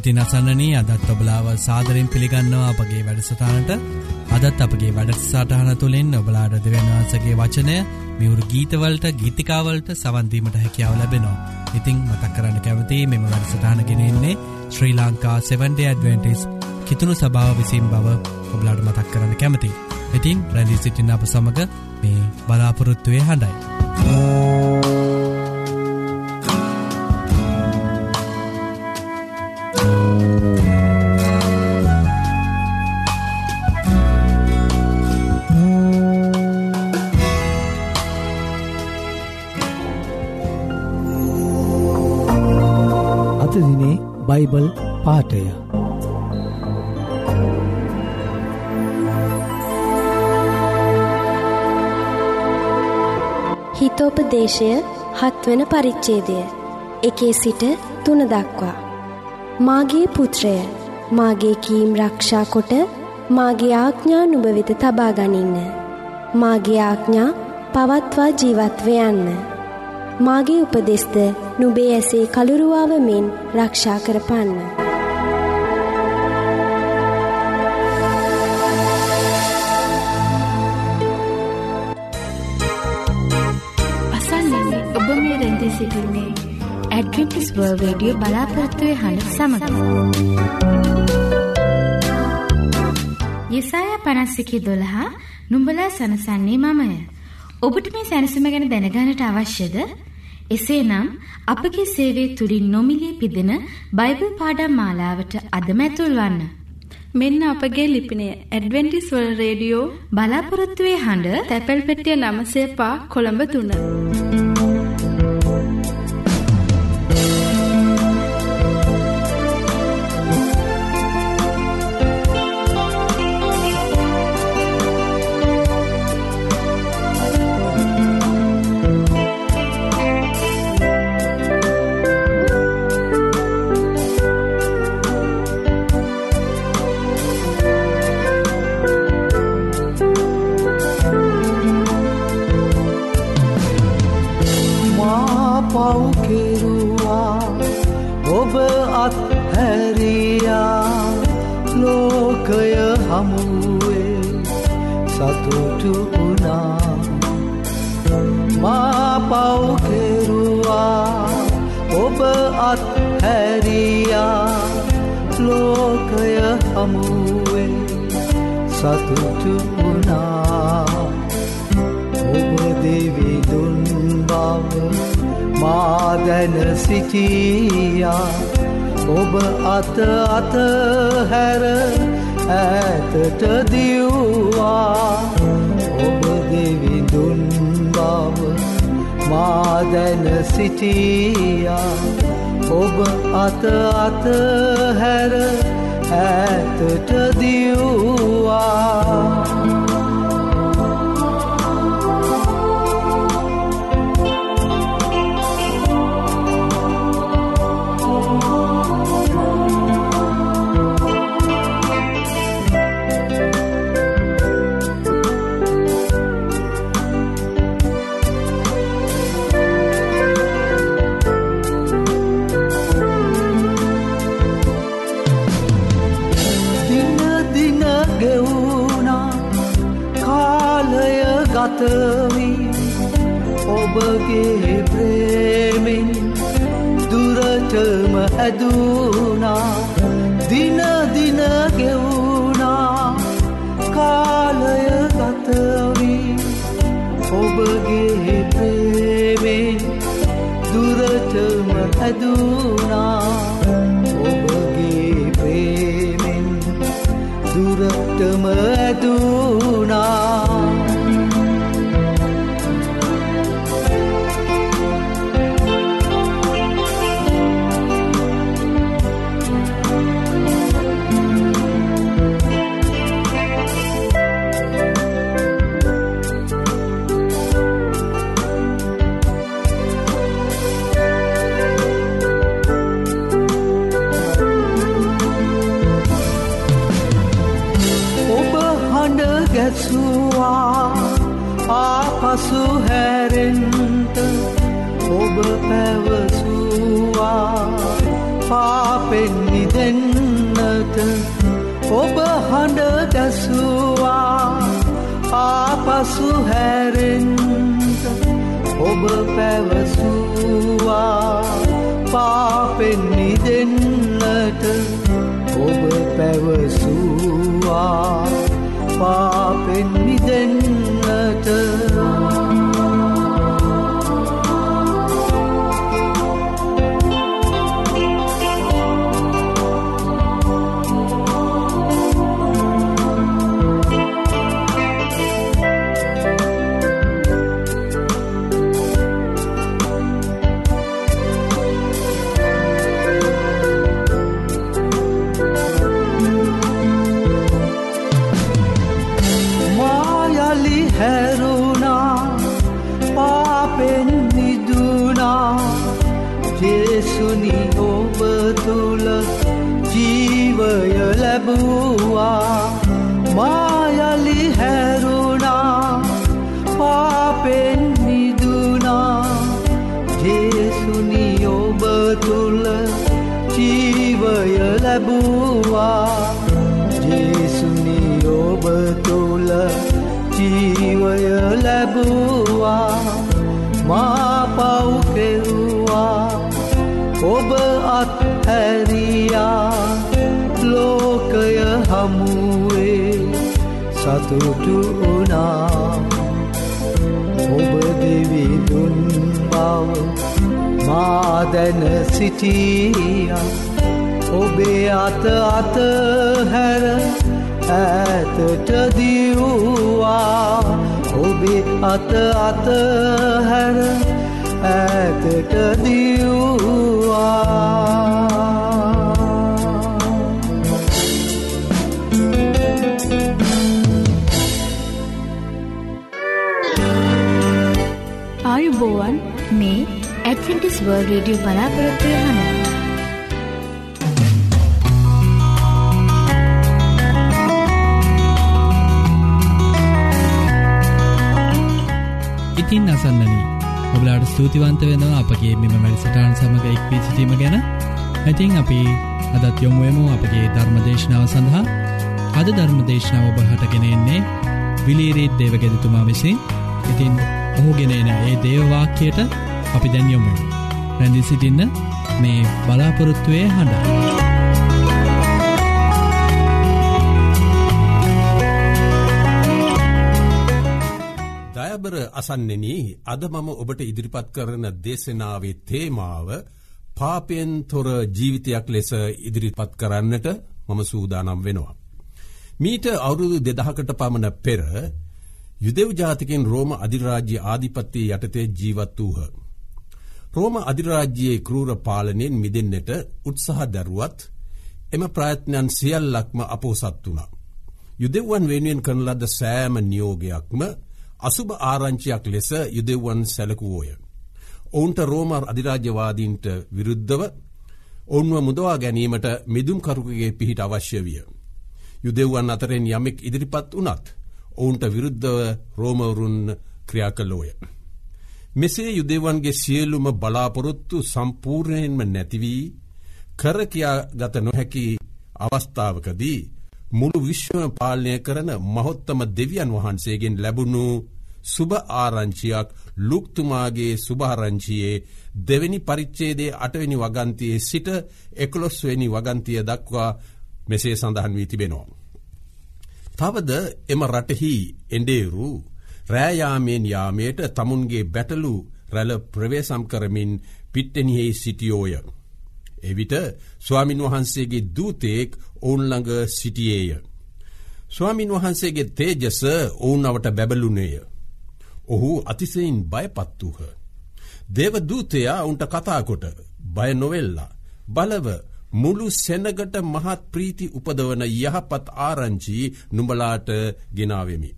ඉතින් අසන්නනී අදත් ඔබලාව සාදරෙන් පිළිගන්නවා අපගේ වැඩසටානට අදත් අපගේ වැඩසාටහන තුළින් ඔබලාඩ දෙවන්වන්සගේ වචනය මිවුරු ගීතවලට ගීතිකාවලට සවන්දීමට හැකියාව ලැබෙනවා. ඉතිං මතක් කරන්න කැවති මෙම වැඩසටානගෙනෙන්නේ ශ්‍රී ලංකා 7ඩ ඇඩවෙන්ටිස් කිතුුණු සභාව විසින් බව ඔබලාඩ මතක් කරන්න කැමති. ඉතින් ප්‍රැදිී සිටින්න අප සමඟ මේ බලාපොරොත්තුවය හඬයි. බයිබල් පාටය හිතෝපදේශය හත්වන පරිච්චේදය එකේ සිට තුන දක්වා. මාගේ පුත්‍රය මාගේ කීම් රක්ෂා කොට මාගේ ආඥා නුභවෙත තබා ගනින්න. මාගේ ආඥා පවත්වා ජීවත්ව යන්න. මාගේ උපදෙස්ද නුබේ ඇසේ කළුරුවාව මෙන් රක්ෂා කරපන්න. අසන්නන්නේ ඔබ මේ රැඳී සිටින්නේ ඇඩ්වෙන්ටිස් වර්ල්ඩ් රේඩියෝ බලාපොරොත්තුවේ හඬ සමග. යසායා 51:12 නුඹලා සනසන්නේ මමය. ඔබට මේ සැනසීම ගැන දැනගන්නට අවශ්‍යද? එසේනම් අපගේ සේවය තුළින් නොමිලේ පිදෙන බයිබල් පාඩම් මාලාවට අදමැතුල් වන්න. මෙන්න අපගේ ලිපිනය ඇඩවෙන්ටිස් වල් රේඩියෝ බලාපොරොත්තුවේ හඬ තැපැල් පෙටිය නමසේ පා කොළඹ තුන්න. දැන සිටියා. ඔබ අත අත හැර ඇතට දිව්වා. ඔබ දෙවිදුන් බව මා දැන සිටියා. ඔබ අත අත හැර ඈතට දියුවා ගතවී. ඔබගේ ප්‍රේමෙන් දුරටම හැදුනා දිනදින ගෙවුනා කාලය ගතවී. ඔබගේ ප්‍රේමෙන් දුරටම හැදුනා ඔබගේ ප්‍රේමෙන් දුරටම ඇදුනා ආපසු හැරෙන්ට ඔබ පැවසුවා. පාපෙන්නි දෙන්නට ඔබ හඬ දැසුවා ආපසු හැරෙන්ට ඔබ පැවසුවා. පාපෙන්නි දෙන්නට ඔබ පැවසුවා. පාපෙන් මිදෙන්නට හමුවේ සතුටු වනා ඔබ දෙවිදුන් බව මාදැන සිටිය. ඔබේ අත අත හැර ඇතට දියවා ඔබේ අත අත හැර ඇතට දියවා ආයුබෝවන් මේ ඇඩ්වෙන්ටිස් වර්ල් රේඩියෝ බලාපොරොත්තුවය හන. ඉතින් අසන්නනී ඔබලාට ස්තුතිවන්ත වෙනවා අපගේ මෙම මැරිසටාන් සමඟ එක්වී සිටීම ගැන. ඇතින් අපි අදත් යොමුුවමු අපගේ ධර්මදේශනාව සඳහා. අද ධර්මදේශනාව ඔබහටගෙනෙන්නේ විලීරීත් දේවගෙදතුමා විසින්. ඉතින් ඔහුගෙනන ඒ දේවවාක්‍යයට අපි දැන්යොමු. රැඳදි සිටින්න මේ බලාපොරොත්තුවය හඬ. දයබර අසන්නෙන අද මම ඔබට ඉදිරිපත් කරන දේශනාවේ තේමාව පාපයෙන් තොර ජීවිතයක් ලෙස ඉදිරිපත් කරන්නට මම සූදානම් වෙනවා. මීට අවුරුදු දෙදහකට පමණ පෙර යුදෙව් ජාතිකෙන් රෝම අධිරාජ්‍ය ආධිපත්තිය යටතේ ජීවත් වූහ. රෝම අධිරාජ්‍යයේ කරූර පාලනයෙන් මිදෙන්න්නට උත්සාහ දැරුවත් එම ප්‍රාත්ඥන් සියල්ලක්ම අපෝසත් වුණ. යුදෙව්වන් වෙනුවෙන් කරන ලද සෑම නියෝගයක්ම අසුභ ආරංචියක් ලෙස යුදෙව්වන් සැලකුවෝය. ඔවුන්ට රෝමර් අධිරාජ්‍යවාදීන්ට විරුද්ධව ඔවුන්ව මුදවා ගැනීමට මිදුම්කරුකගේ පිහිට අවශ්‍ය විය. යුදෙව්වන් අතරෙන් යමෙක් ඉදිරිපත් වනත් ඔවුන්ට විරුද්ධව රෝමවරුන් ක්‍රියා කල්ලෝය. මෙසේ යුදෙවන්ගේ සියල්ලුම බලාපොරොත්තු සම්පූර්ණයෙන්ම නැතිවී කරකයා ගත නොහැකි අවස්ථාවකදී මුළු විශ්වම පාලනය කරන මහොත්තම දෙවියන් වහන්සේගෙන් ලැබුණු සුභ ආරංචියක් ලුක්තුමාගේ සුභාරංචියයේ දෙවැනි පරිච්චේදේ අටවැනි වගන්තියේ සිට එකොළොස්වැනි වගන්තිය දක්වා මෙසේ සඳහන් වී තිබෙනවා. තවද එම රටහි එන්ඩේරු රෑයාමයෙන් යාමයට තමුන්ගේ බැටලු රැල ප්‍රවේසම් කරමින් පිට්ටනියෙහි සිටියෝය. එවිට ස්වාමින් වහන්සේගේ දූතයෙක් ඔවුන්ළඟ සිටියේය. ස්වාමින් වහන්සේගේ තේජස ඔවුන් අවට බැබලුනේය. ඔහු අතිසයින් බයපත් වූහ. දේවදූතයා උන්ට කතාකොට බය නොවෙල්ලා. බලව මුළු සෙනගට මහත් ප්‍රීති උපදවන යහපත් ආරංචි නුඹලාට ගෙනාවෙමි.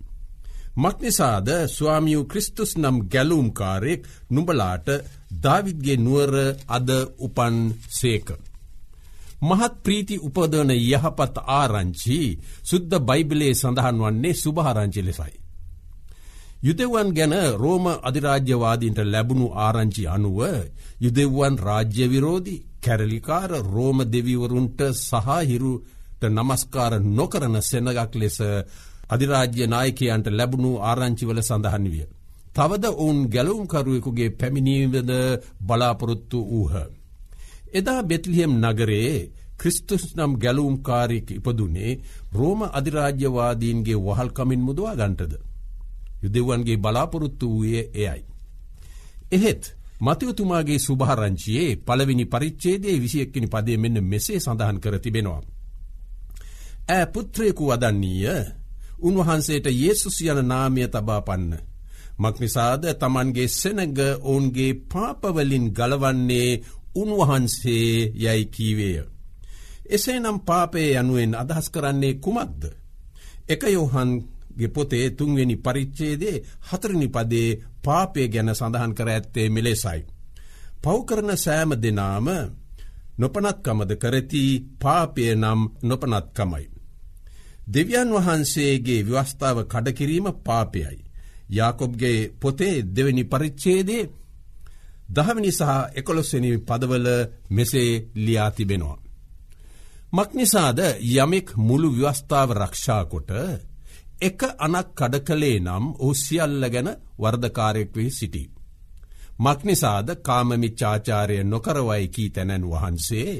මක්නිසාද ස්වාමියූ ක්‍රිස්තුස් නම් ගැලුම්කාරෙක් නුඹලාට දාවිද්ගේ නුවර අද උපන් සේක. මහත් ප්‍රීති උපදවන යහපත් ආරංචි සුද්ද බයිබලේ සඳහන් වන්නේ සුභාරංචි ලෙසයි. යුදෙවන් ගැන රෝම අධිරාජ්‍යවාදීන්ට ලැබුණු ආරංචි අනුව යුදෙව්වන් රාජ්‍ය විරෝධී කැරලිකාර රෝම දෙවිවරුන්ට සහහිරුට නමස්කාර නොකරන සෙනගක් ලෙස අධිරාජ්‍ය නායකයන්ට ලැබුණු ආරංචිවල සඳහන් විය. තවද ඔවුන් ගැලුම්කරුවෙකුගේ පැමිණීමද බලාපොරොත්තු වූහ. එදා බෙත්ලියම් නගරේ ක්‍රිස්තුස් නම් ගැලුම්කාරයෙක් ඉපදුනේ රෝම අධිරාජ්‍යවාදීන්ගේ වහල්කමින් මුදවා ගන්ටද. යුදෙවන්ගේ බලාපොරොත්තු වූයේ එයයි. එහෙත් මතයතුමාගේ සුභාරංචියයේ පළවෙනි පරිච්චේදේ විසියක්කනි පදේ මෙන්න මෙසේ සඳහන් කර තිබෙනවා. ඇ පුත්‍රයකු වදන්නීය උන්වහන්සේට ඒසුස් යන නාමය තබා පන්න. මක්නිසාද තමන්ගේ සෙනග ඔවුන්ගේ පාපවලින් ගලවන්නේ උන්වහන්සේ යැයි කීවේය. එසේ නම් පාපය යනුවෙන් අදහස් කරන්නේ කුමක්ද. එක යෝහන්ගේ පොතේ තුන්වෙනි පරිච්චේදේ හතරනි පදේ පාපය ගැන සඳහන් කර ඇත්තේ මෙලෙසයි. පව්කරන සෑම දෙනාම නොපනත්කමද කරති පාපය නම් නොපනත්කමයි. දෙවියන් වහන්සේගේ ව්‍යවස්ථාව කඩකිරීම පාපයයි. යාකොබ්ගේ පොතේ දෙවැනි පරිච්චේදේ දහවනි සහ එකොළොස්වනි පදවල මෙසේ ලියා තිබෙනවා. මක්නිසාද යමෙක් මුළු ව්‍යවස්ථාව රක්ෂාකොට එක අනක් කඩ කළේ නම් ඔහු සියල්ල ගැන වර්ධකාරයෙක් වී සිටි. මක්නිසාද කාමමිච්චාචාරය නොකරවයි කී තැනැන් වහන්සේ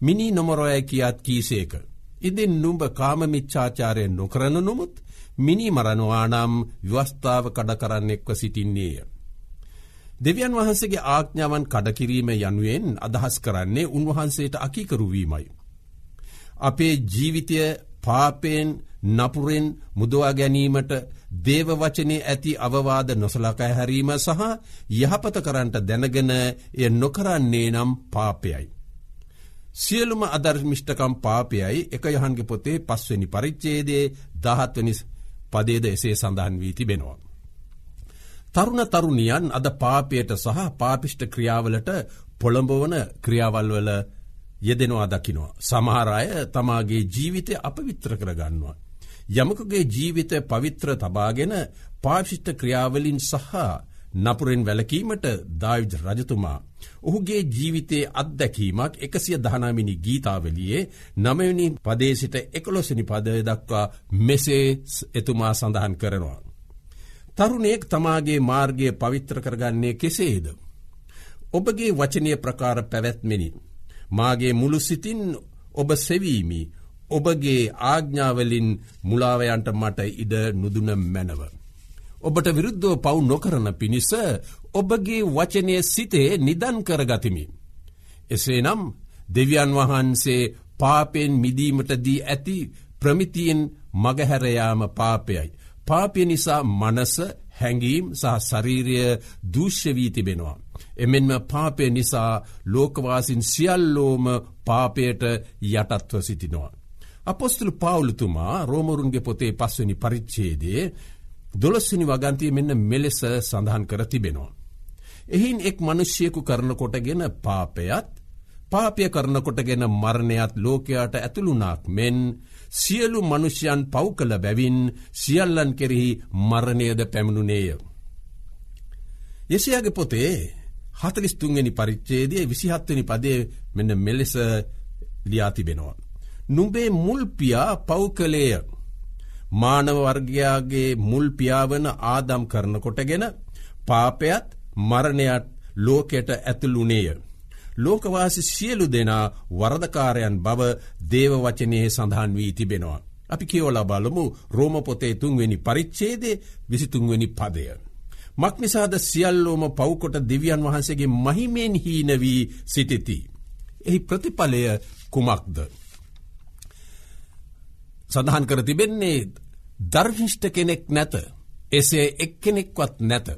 මිනි නොමොරොය කියාත් කීසේක. ඉදින් නුම්ඹ කාමමිච්චාචාරය නොකරන නොමුත් මිනි මරණවා නම් ව්‍යවස්ථාව කඩ කරන්නෙක්ව සිටින්නේය. දෙවියන් වහන්සේගේ ආඥාවන් කඩකිරීම යනුවෙන් අදහස් කරන්නේ උන්වහන්සේට අකිකරුවීමයි. අපේ ජීවිතය පාපයෙන් නපුරෙන් මුදවා ගැනීමට දේවවචනය ඇති අවවාද නොසලකය හැරීම සහ යහපත කරන්ට දැනගෙන එය නොකරන්නේ නම් පාපයයි. සියලුම අදර්මිෂ්ටකම් පාපයයි එක යහන්ගේ පොතේ පස්වනි පරිච්චේදේ දහත්වනි පදේද එසේ සඳහන් වී තිබෙනවා. තරුණ තරුණියන් අද පාපයට සහ පාපිෂ්ට ක්‍රියාවලට පොළඹවන ක්‍රියාවල්වල යෙදෙනවා දකිනවා. සමහරය තමාගේ ජීවිතය අපවිත්‍ර කරගන්නවා. යමකගේ ජීවිතය පවිත්‍ර තබාගෙන පාශිෂ්ට ක්‍රියාවලින් සහ නපුරෙන් වැලකීමට දාවිජ රජතුමා. ඔහුගේ ජීවිතයේ අත්දැකීමක් එකසිය දහනාමිනි ගීතාවලියේ නමයනි පදේසිට එකොලොසිනි පදය දක්වා මෙසේ එතුමා සඳහන් කරනවා. තරුණයෙක් තමාගේ මාර්ගය පවිත්‍ර කරගන්නේ කෙසේද. ඔබගේ වචනය ප්‍රකාර පැවැත්මෙනි. මාගේ මුළු සිතින් ඔබ සෙවීමි ඔබගේ ආග්ඥාවලින් මුලාවයන්ට මට ඉඩ නුදුන මැනව. ඔබට විරුද්ධෝ පව් නොකරන පිණිස ඔබගේ වචනය සිතේ නිදන් කරගතිමි. එසේනම් දෙවියන් වහන්සේ පාපෙන් මිදීමට දී ඇති ප්‍රමිතියෙන් මගහැරයාම පාපයයි. පාපය නිසා මනස හැඟීම් සහ ශරීරය දූෂ්‍යවී තිබෙනවා. එමෙන්ම පාපය නිසා ලෝකවාසින් සියල්ලෝම පාපයට යටත්ව සිටිනවා. අපොස්තුළු පාවුලතුමා රෝමරුන්ගේ පොතේ පස්වනි පරිච්චේදේ දොළොස්සිනි වගන්තිය මෙන්න මෙලෙස සඳහන් කර තිබෙනවා. එහින් එක් මනුෂ්‍යයකු කරනකොටගෙන පාපයත් පාපය කරනකොටගෙන මරණයත් ලෝකයාට ඇතුළුනාක් මෙන් සියලු මනුෂ්‍යයන් පව් කළ බැවින් සියල්ලන් කෙරෙහි මරණයද පැමිණුනේය. යෙසයාගේ පොතේ හතලිස්තුන්ගනි පරිච්චේදේ විසිහත්වනි පදේ මෙන්න මෙලෙස ලියාතිබෙනවා. නුඹේ මුල්පියා පව් කළේය. මානව වර්ගයාගේ මුල් පියාවන ආදම් කරනකොටගෙන පාපයත් මරණයත් ලෝකෙට ඇතුළුනේය. ලෝකවාසි සියලු දෙනා වරදකාරයන් බව දේවවචනයේ සඳහන් වී තිබෙනවා. අපි කියෝලා බලමු රෝමපොතේ තුන්වෙනි පරිච්චේදේ විසිතුන්වෙනි පදය. මක්නිසාද සියල්ලෝම පව්කොට දෙවියන් වහන්සේගේ මහිමෙන් හීනවී සිටිති. එහි ප්‍රතිඵලය කුමක්ද. සඳහන් කර තිබෙන්නේ ධර්විෂ්ට කෙනෙක් නැත. එසේ එක්කෙනෙක්වත් නැත.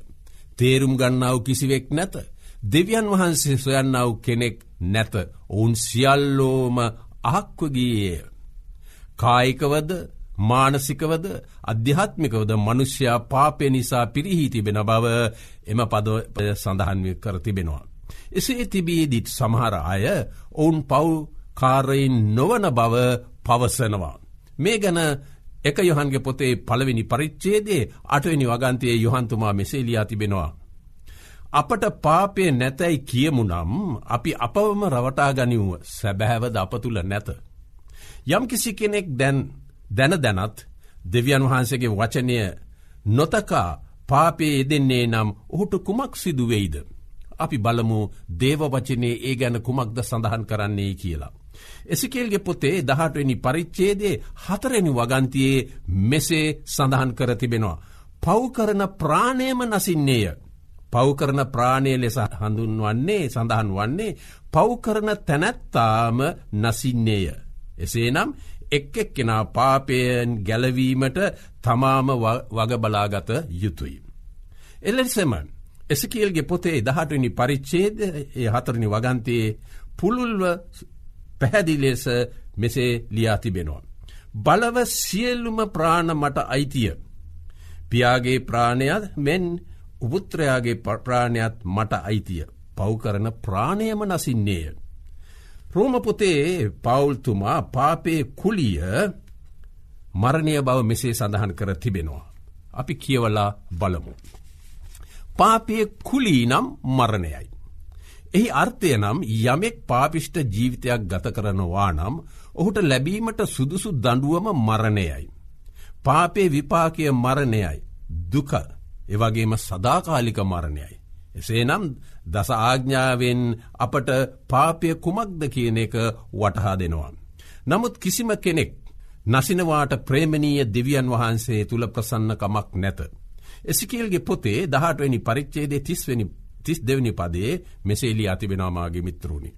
තේරුම් ගන්නාව කිසිවෙක් නැත. දෙවියන් වහන්සේ සොයන්නාව කෙනෙක් නැත. ඔවුන් සියල්ලෝම අහක්වගීය. කායිකවද මානසිකවද අධ්‍යාත්මිකවද මනුෂ්‍යයා පාපය නිසා පිරිහි තිබෙන බව එම පද සඳහන් කර තිබෙනවා. එසේ තිබීදිත් සමහර අය ඔවුන් පව් නොවන බව පවසනවා. මේ ගැන එක යොහන්ගේ පොතේ පළවෙනි පරිච්චේදේ අටවෙනි වගන්තයේ යොහන්තුමා මෙසේලියා තිබෙනවා. අපට පාපය නැතැයි කියමු නම් අපි අපවම රවටා ගනිව්ව සැබෑවද අප තුළ නැත. යම් කිසි කෙනෙක් දැන් දැන දැනත් දෙවියන් වහන්සේගේ වචනය නොතකා පාපේ යෙදෙන්නේ නම් ඔහුට කුමක් සිදුවෙයිද. අපි බලමු දේවවචනයේ ඒ ගැන කුමක්ද සඳහන් කරන්නේ කියලා. එසිකේල්ගේ පොතේ දහටවෙනි පරිච්චේදේ හතරෙනි වගන්තියේ මෙසේ සඳහන් කර තිබෙනවා. පව්කරන ප්‍රාණයම නසින්නේය. පව්කරන ප්‍රාණය ලෙස හඳුන්වන්නේ සඳහන් වන්නේ පව්කරන තැනැත්තාම නසින්නේය. එසේනම් එක් එක් කෙනා පාපයෙන් ගැලවීමට තමාම වගබලාගත යුතුයි. එලෙසම එසකිල්ගේ පොතේ දහටනි පරිච්චේද හතරනි වගන්තයේ පුළුල්ව පැහැදිලෙස මෙසේ ලියා තිබෙනවා. බලව සියල්ලුම ප්‍රාණ මට අයිතිය. පියාගේ ප්‍රාණයත් මෙන් උපුත්‍රයාගේ ප්‍රාණයත් මට අයිතිය. පව්කරන ප්‍රාණයම නසින්නේය. රෝමපොතේ පවුල්තුමා පාපේ කුලිය මරණය බව මෙසේ සඳහන් කර තිබෙනවා. අපි කියවලා බලමු. පාපය කුලී නම් මරණයයි. එහි අර්ථය නම් යමෙක් පාපිෂ්ට ජීවිතයක් ගත කරනවා නම් ඔහුට ලැබීමට සුදුසු දඩුවම මරණයයි. පාපේ විපාකය මරණයයි. දුක එවගේම සදාකාලික මරණයයි. එසේනම් දස ආග්ඥාවෙන් අපට පාපය කුමක්ද කියන එක වටහා දෙනවා. නමුත් කිසිම කෙනෙක් නසිනවාට ප්‍රේමණීය දෙවියන් වහන්සේ තුළ ප්‍රසන්නකමක් නැත. එසිකේල්ගේ පොතේ දහටවැනි පරිච්චේදේ තිස්වනි තිස් දෙවනි පදේ මෙසේලි අතිබෙනවාමාගේ මිත්‍රුණි.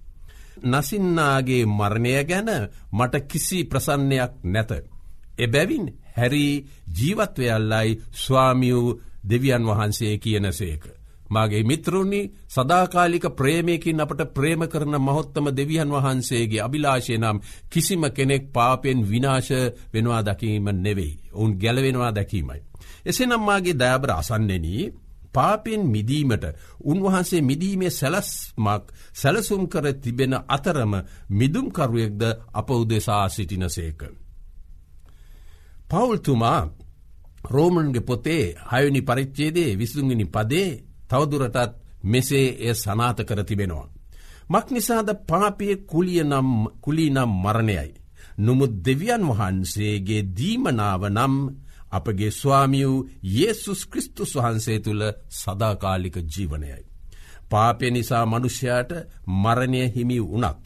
නසින්නාගේ මරණය ගැන මට කිසි ප්‍රසන්නයක් නැත. එබැවින් හැරී ජීවත්වයල්ලයි ස්වාමියූ දෙවියන් වහන්සේ කියන සේක. මගේ මිත්‍රුණි සදාකාලික ප්‍රේමයකින් අපට ප්‍රේම කරන මහොත්තම දෙවියන් වහන්සේගේ අභිලාශය නම් කිසිම කෙනෙක් පාපෙන් විනාශ වෙනවා දකීම නෙවෙයි. ඔවුන් ගැලවෙනවා දැකීමයි. එසෙනම් මාගේ දෑබර අසන්නෙනී පාපෙන් මිදීමට උන්වහන්සේ මිදීමේ සැලස්මක් සැලසුම් කර තිබෙන අතරම මිදුම්කරුවෙක්ද අප උදෙසා සිටින සේක. පවුල්තුමා රෝමන්ගේ පොතේ හයනි පරිච්චේදේ විසුංගනි පදේ තවදුරටත් මෙසේ එය සනාත කර තිබෙනවා. මක් නිසාද පාපය කුලියනම් කුලීනම් මරණයයි. නොමුත් දෙවියන් වහන්සේගේ දීමනාව නම් අපගේ ස්වාමියූ ඒසුස් කෘස්තුස් වහන්සේ තුළ සදාකාලික ජීවනයයි. පාපය නිසා මනුෂ්‍යයාට මරණය හිමි වනත්.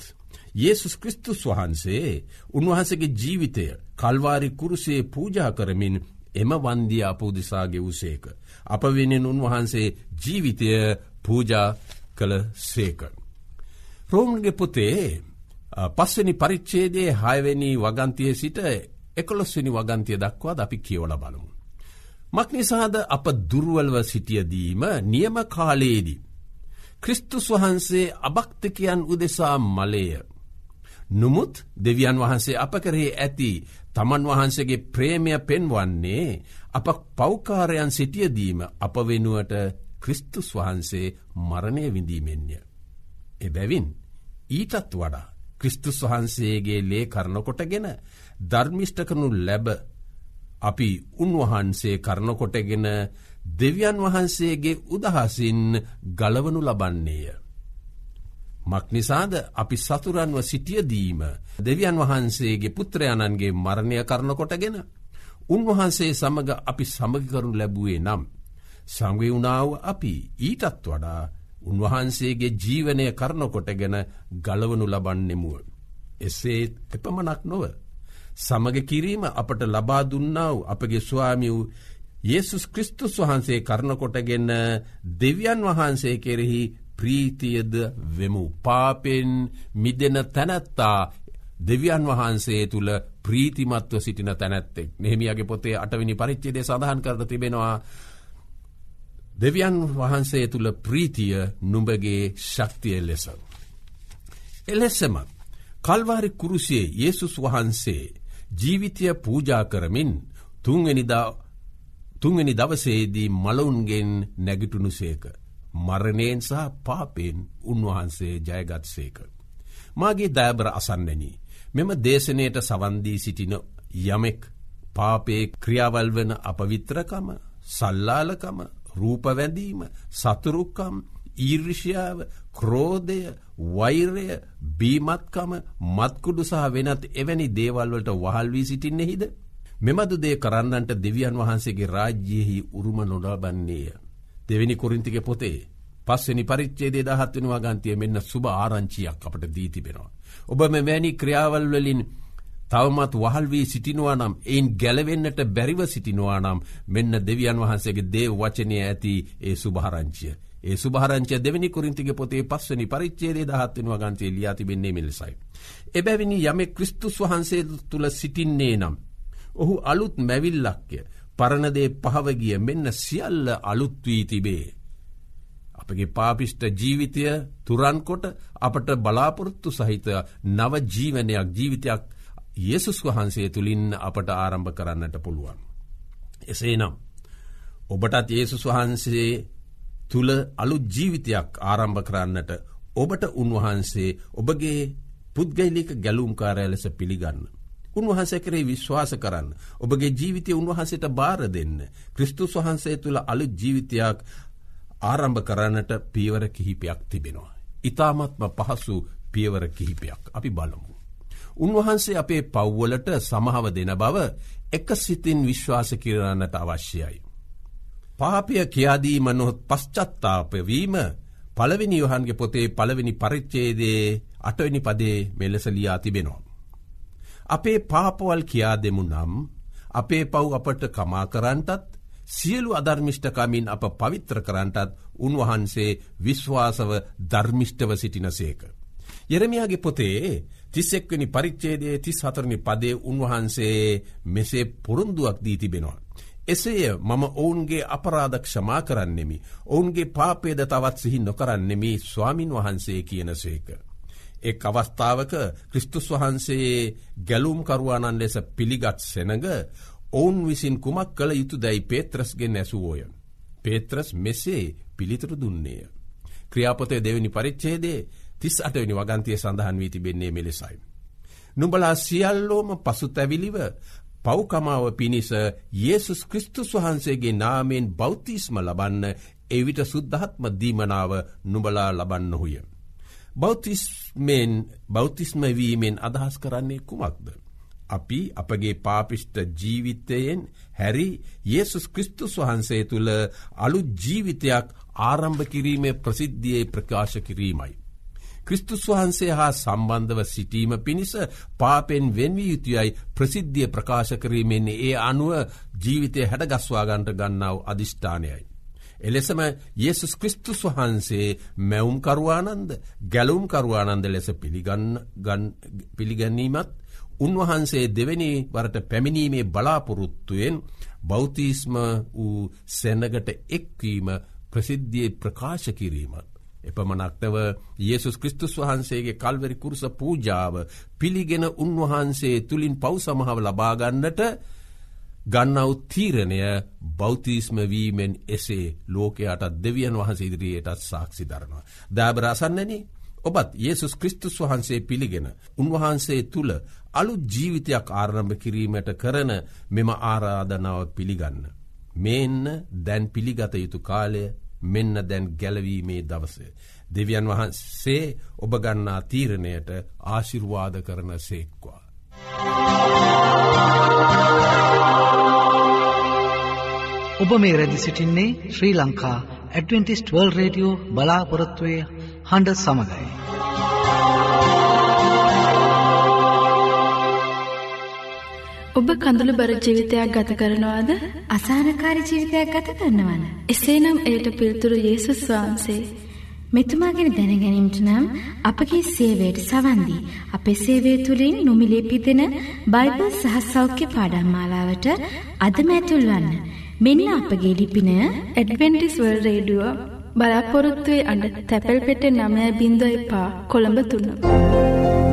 ඒසුස් කෘස්තුස් වහන්සේ උන්වහන්සගේ ජීවිතය කල්වාරි කුරුසේ පූජා කරමින් එම වන්දිය අපෝදිසාගේ වූසේක. අප වෙනෙන් උන්වහන්සේ ජීවිතය පූජා කළ සේක. රෝමන්ගේ පොතේ පස්වනි පරිච්චේදේ හයවැනි වගන්තිය සිට එකොළොස්වනි වගන්තිය දක්වාද අපි කියවල බලමු. මක්නිසාද අප දුර්වල්ව සිටියදීම නියම කාලයේදී. ක්‍රිස්තුස් වහන්සේ අභක්තිකයන් උදෙසා මලේය. නොමුත් දෙවියන් වහන්සේ අප කරේ ඇති තමන් වහන්සේගේ ප්‍රේමය පෙන්වන්නේ අප පෞකාරයන් සිටියදීම අප වෙනුවට ක්‍රිස්තුස් වහන්සේ මරණය විඳීමෙන්ය. එබැවින් ඊටත් වඩා ක්‍රිස්තුස් වහන්සේගේ ලේ කරනකොටගෙන ධර්මිෂ්ඨකනු ලැබ අපි උන්වහන්සේ කරනකොටගෙන දෙවියන් වහන්සේගේ උදහසින් ගලවනු ලබන්නේය. මක්නිසාද අපි සතුරන්ව සිටියදීම දෙවියන් වහන්සේගේ පුත්‍රයණන්ගේ මරණය කරනකොටගෙන උන්වහන්සේ සමඟ අපි සමගකරනු ලැබුවේ නම්. සංවවුණාව අපි ඊටත් වඩා උන්වහන්සේගේ ජීවනය කරනකොටගෙන ගලවනු ලබන්නෙමුව. එසේ එපමනක් නොව. සමග කිරීම අපට ලබා දුන්නාව අපගේ ස්වාමි වූ ඒසුස් කෘස්තුස් වහන්සේ කරනකොටගන්න දෙවියන් වහන්සේ කෙරෙහි ප්‍රීතියද වෙමු. පාපෙන් මිදෙන තැනැත්තා දෙවියන් වහන්සේ තුළ ප්‍රීතිමත්ව සිටින තැනැත්තෙක් නෙහිමියගේ පොතේ අටවිනි පරිච්චේදේ සඳහන් කරන තිබෙනවා දෙවියන් වහන්සේ තුළ ප්‍රීතිය නුඹගේ ශක්තිය ලෙස. එලෙස්සම කල්වාරි කුරුසියේ යේසුස් වහන්සේ ජීවිතය පූජා කරමින් තුන්වැනි දවසේදී මලවුන්ගෙන් නැගිටුණු සේක. මරණයෙන් සහ පාපෙන් උන්වහන්සේ ජයගත් සේක. මාගේ දෑබර අසන්නැනී. මෙම දේශනයට සවන්දී සිටින යමෙක් පාපේ ක්‍රියාවල් වන අපවිත්‍රකම සල්ලාලකම රූපවැඳීම සතුරුක්කම් ඊර්ෂියාව ක්‍රෝධය වෛරය බීමත්කම මත්කුඩු සහ වෙනත් එවැනි දේවල්වලට වහල්වී සිටින්නෙහිද. මෙමදු දේ කරන්නන්ට දෙවියන් වහන්සේගේ රාජ්‍යයෙහි උරුම නොඩාබන්නේය. දෙවැනි කොරින්තික පොතේ පස්සනි පරිච්චේදේ දහත්වෙන වගන්තිය මෙන්න සුභ ආරංචියක් අපට දීතිබෙනවා. ඔබ මෙවැනි ක්‍රියාවල් වලින් තවමත් වහල් වී සිටිනවා නම් එයින් ගැලවෙන්නට බැරිව සිටිනවා නම් මෙන්න දෙවියන් වහන්සේගේ දේ වචනය ඇති ඒ සුභහරංචිය. ඒ සුභහරංචය දෙවැනි කුරින්තිගේ පොතේ පස්වනි පරිච්චේදේ දහත්වෙන වගන්තේ ලියාතිබෙන්නේ මෙලෙසයි. එබැවිනි යම ක්‍රිස්තුස් වහන්සේ තුළ සිටින්නේ නම්. ඔහු අලුත් මැවිල්ලක්ය පරණදේ පහවගිය මෙන්න සියල්ල අලුත්වී තිබේ. අපගේ පාපිෂ්ට ජීවිතය තුරන්කොට අපට බලාපොරොත්තු සහිත නව ජීවනයක් ජීවිතයක් යෙසුස් වහන්සේ තුළින් අපට ආරම්භ කරන්නට පුළුවන්. එසේ නම්. ඔබටත් ඒසුස් වහන්සේ තුළ අලු ජීවිතයක් ආරම්භ කරන්නට ඔබට උන්වහන්සේ ඔබගේ පුද්ගයිලික ගැලුම්කාරය ලෙස පිළිගන්න. උන්වහන්සේ කරේ විශ්වාස කරන්න. ඔබගේ ජීවිතය උන්වහන්සේට බාර දෙන්න. ක්‍රිස්තුස් වහන්සේ තුළ අලු ජීවිතයක් ආරම්භ කරන්නට පියවර කිහිපයක් තිබෙනවා. ඉතාමත්ම පහසු පියවර කිහිපයක් අපි බලමු. උන්වහන්සේ අපේ පව්වලට සමහව දෙන බව එක සිතින් විශ්වාස කිරන්නට අවශ්‍යයි. පාපය කියාදීම නොහොත් පශ්චත්තාපවීම පළවෙනි යොහන්ගේ පොතේ පළවෙනි පරිච්චේදේ අටවැනි පදේ මෙලෙස ලියා තිබෙනවා. අපේ පාපවල් කියා දෙමු නම් අපේ පව් අපට කමා කරන්ටත් සියලු අධර්මිෂ්ඨකමින් අප පවිත්‍ර කරන්ටත් උන්වහන්සේ විශ්වාසව ධර්මිෂ්ඨව සිටින සේක. යෙරමියාගේ පොතේ තිස්සෙක්වනි පරිච්චේදේ තිස් හතරණි පදේ උන්වහන්සේ මෙසේ පොරුන්දුවක් දී තිබෙනවා. එසේය මම ඔවුන්ගේ අපරාධ ක්ෂමා කරන්නෙමි. ඔවුන්ගේ පාපේද තවත් සිහි නොකරන්නෙමි ස්වාමින් වහන්සේ කියන සේක. එක් අවස්ථාවක ක්‍රිස්තුස් වහන්සේ ගැලුම්කරුවාණන් ලෙස පිළිගත් සෙනඟ ඔවුන් විසින් කුමක් කළ යුතු දැයි පේත්‍රස්ගෙන් ඇසුවෝය. පේත්‍රස් මෙසේ පිළිතුරු දුන්නේය. ක්‍රියාපොතේ දෙවනි පරිච්චේදේ තිස් අටවනි වගන්තිය සඳහන් වී තිබෙන්නේ මෙලෙසයි. නුඹලා සියල්ලෝම පසු තැවිලිව පෞකමාව පිණිස යේසුස් ක්‍රිස්තුස් වහන්සේගේ නාමෙන් බෞතිස්ම ලබන්න එවිට සුද්ධහත්ම දීමනාව නුබලා ලබන්නහුය. බෞතිස්මෙන් බෞතිස්මවීමෙන් අදහස් කරන්නේ කුමක්ද. අපි අපගේ පාපිෂ්ට ජීවිතයෙන් හැරි යේසුස් ක්‍රිස්තුස් වහන්සේ තුළ අලු ජීවිතයක් ආරම්භ කිරීමේ ප්‍රසිද්ධියයේ ප්‍රකාශ කිරීමයි. ක්‍රිස්තුස් වහන්සේ හා සම්බන්ධව සිටීම පිණිස පාපෙන් වෙන්වී යුතුයයි ප්‍රසිද්ධිය ප්‍රකාශ කිරීමෙන්නේ ඒ අනුව ජීවිතය හැඩගස්වාගන්ට ගන්නාව අධිෂ්ඨානයයි. එලෙසම යේසුස් ක්‍රිස්තුස් වහන්සේ මැවුම්කරවානන්ද ගැලුම්කරවානන්ද ලෙස පිළිගැනීමත් උන්වහන්සේ දෙවැනි වරට පැමිණීමේ බලාපොරොත්තුවෙන් බෞතිස්ම වූ සැනගට එක්වීම ප්‍රසිද්ධිය ප්‍රකාශ කිරීමත්. එපමනක්තව යේසුස් ක්‍රිස්තුස් වහන්සේගේ කල්වැරි කුරුස පූජාව පිළිගෙන උන්වහන්සේ තුළින් පව් සමහාව ලබාගන්නට ගන්නව තීරණය බෞතිස්මවීමෙන් එසේ ලෝකයාටත් දෙවියන් වහස ඉදිරියටත් සාක්ෂි දරනවා. දෑබරාසන්නන ඔබත් යේසුස් ක්‍රිස්තුස් වහන්සේ පිළිගෙන උන්වහන්සේ තුළ අලු ජීවිතයක් ආරම්භ කිරීමට කරන මෙම ආරාධනාව පිළිගන්න. මේන්න දැන් පිළිගත යුතු කාලය මෙන්න දැන් ගැලවීමේ දවස. දෙවියන් වහන්සේ ඔබගන්නා තීරණයට ආශිර්වාද කරන සේක්වා. ඔබ මේ රැදි සිටින්නේ Sri Lanka adventist world radio බලාපොරොත්තුවය හඬ සමඟයි. ඔබ කඳුළු බර ජීවිතයක් ගත කරනවාද අසානකාරි ජීවිතයක් ගත කරනවන. එසේනම් එයට පිල්තුරු යේසුස් වහන්සේ මෙතුමාගෙන දැනගැනීමට නම් අපගේ සේවයට සවන්දී. අපේ සේවය තුළින් නොමිලේ පිදෙන බයිබල් සහ සෞඛ්‍ය පාඩම් මාලාවට අදම ඇතුල්වන්න. මෙන්න අපගේ ලිපින ඇඩවෙන්ටිස් වර්ල් රේඩියෝ බලාපොරොත්තුවේ අඩ තැපැල් පෙට නමය බිඳුව එපා කොළඹ තුන්න.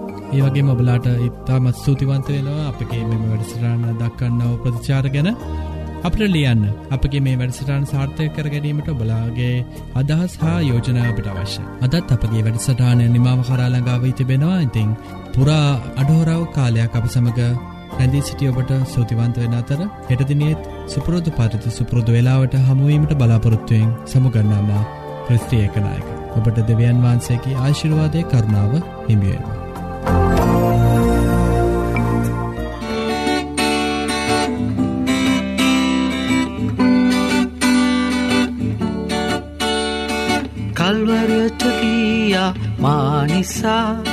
ඒවගේ මොබලාට ඉත්තාමත් ස්තුතිවන්ත වෙනවා අපගේ මෙම වැඩසරන්න දක්කන්නව ප්‍රතිචාර ගැන අපට ලියන්න අපගේ මේ වැඩසටාන් සාර්ථය කර ගැනීමට බලාගේ අදහස් හා යෝජනාවට අවශ්‍ය. අදත් අපගේ වැඩසටානය නිමාව කරාලඟාව තිබෙනවා ඉතිං පුරා අඩහෝරාව කාලයක් අප සමඟ රැඳී සිටිය ඔබට සූතිවන්ත වෙන අතර හෙටදිනියත් සුපුරෝධ පරිති සුපුරෘදු වෙලාවට හමුවීමට බලාපොරොත්තුවයෙන් සමුගන්නාමා ක්‍රස්තියකනායක. ඔබට දෙවියන් වහන්සේකි ආශිර්වාදය කරුණාව හිමියේවා. මානිසා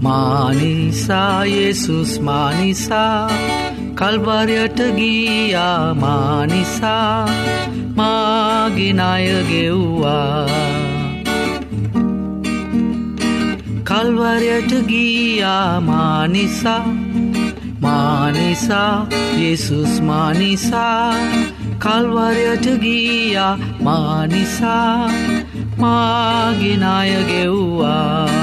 මානිසා යේසුස් මානිසා කල්වරයට ගියා මානිසා මාගෙනය ගෙව්වා. කල්වරයට ගියා මානිසා මානිසා යේසුස් මානිසා කල්වරයට ගියා මානිසා මාගෙනය ගෙව්වා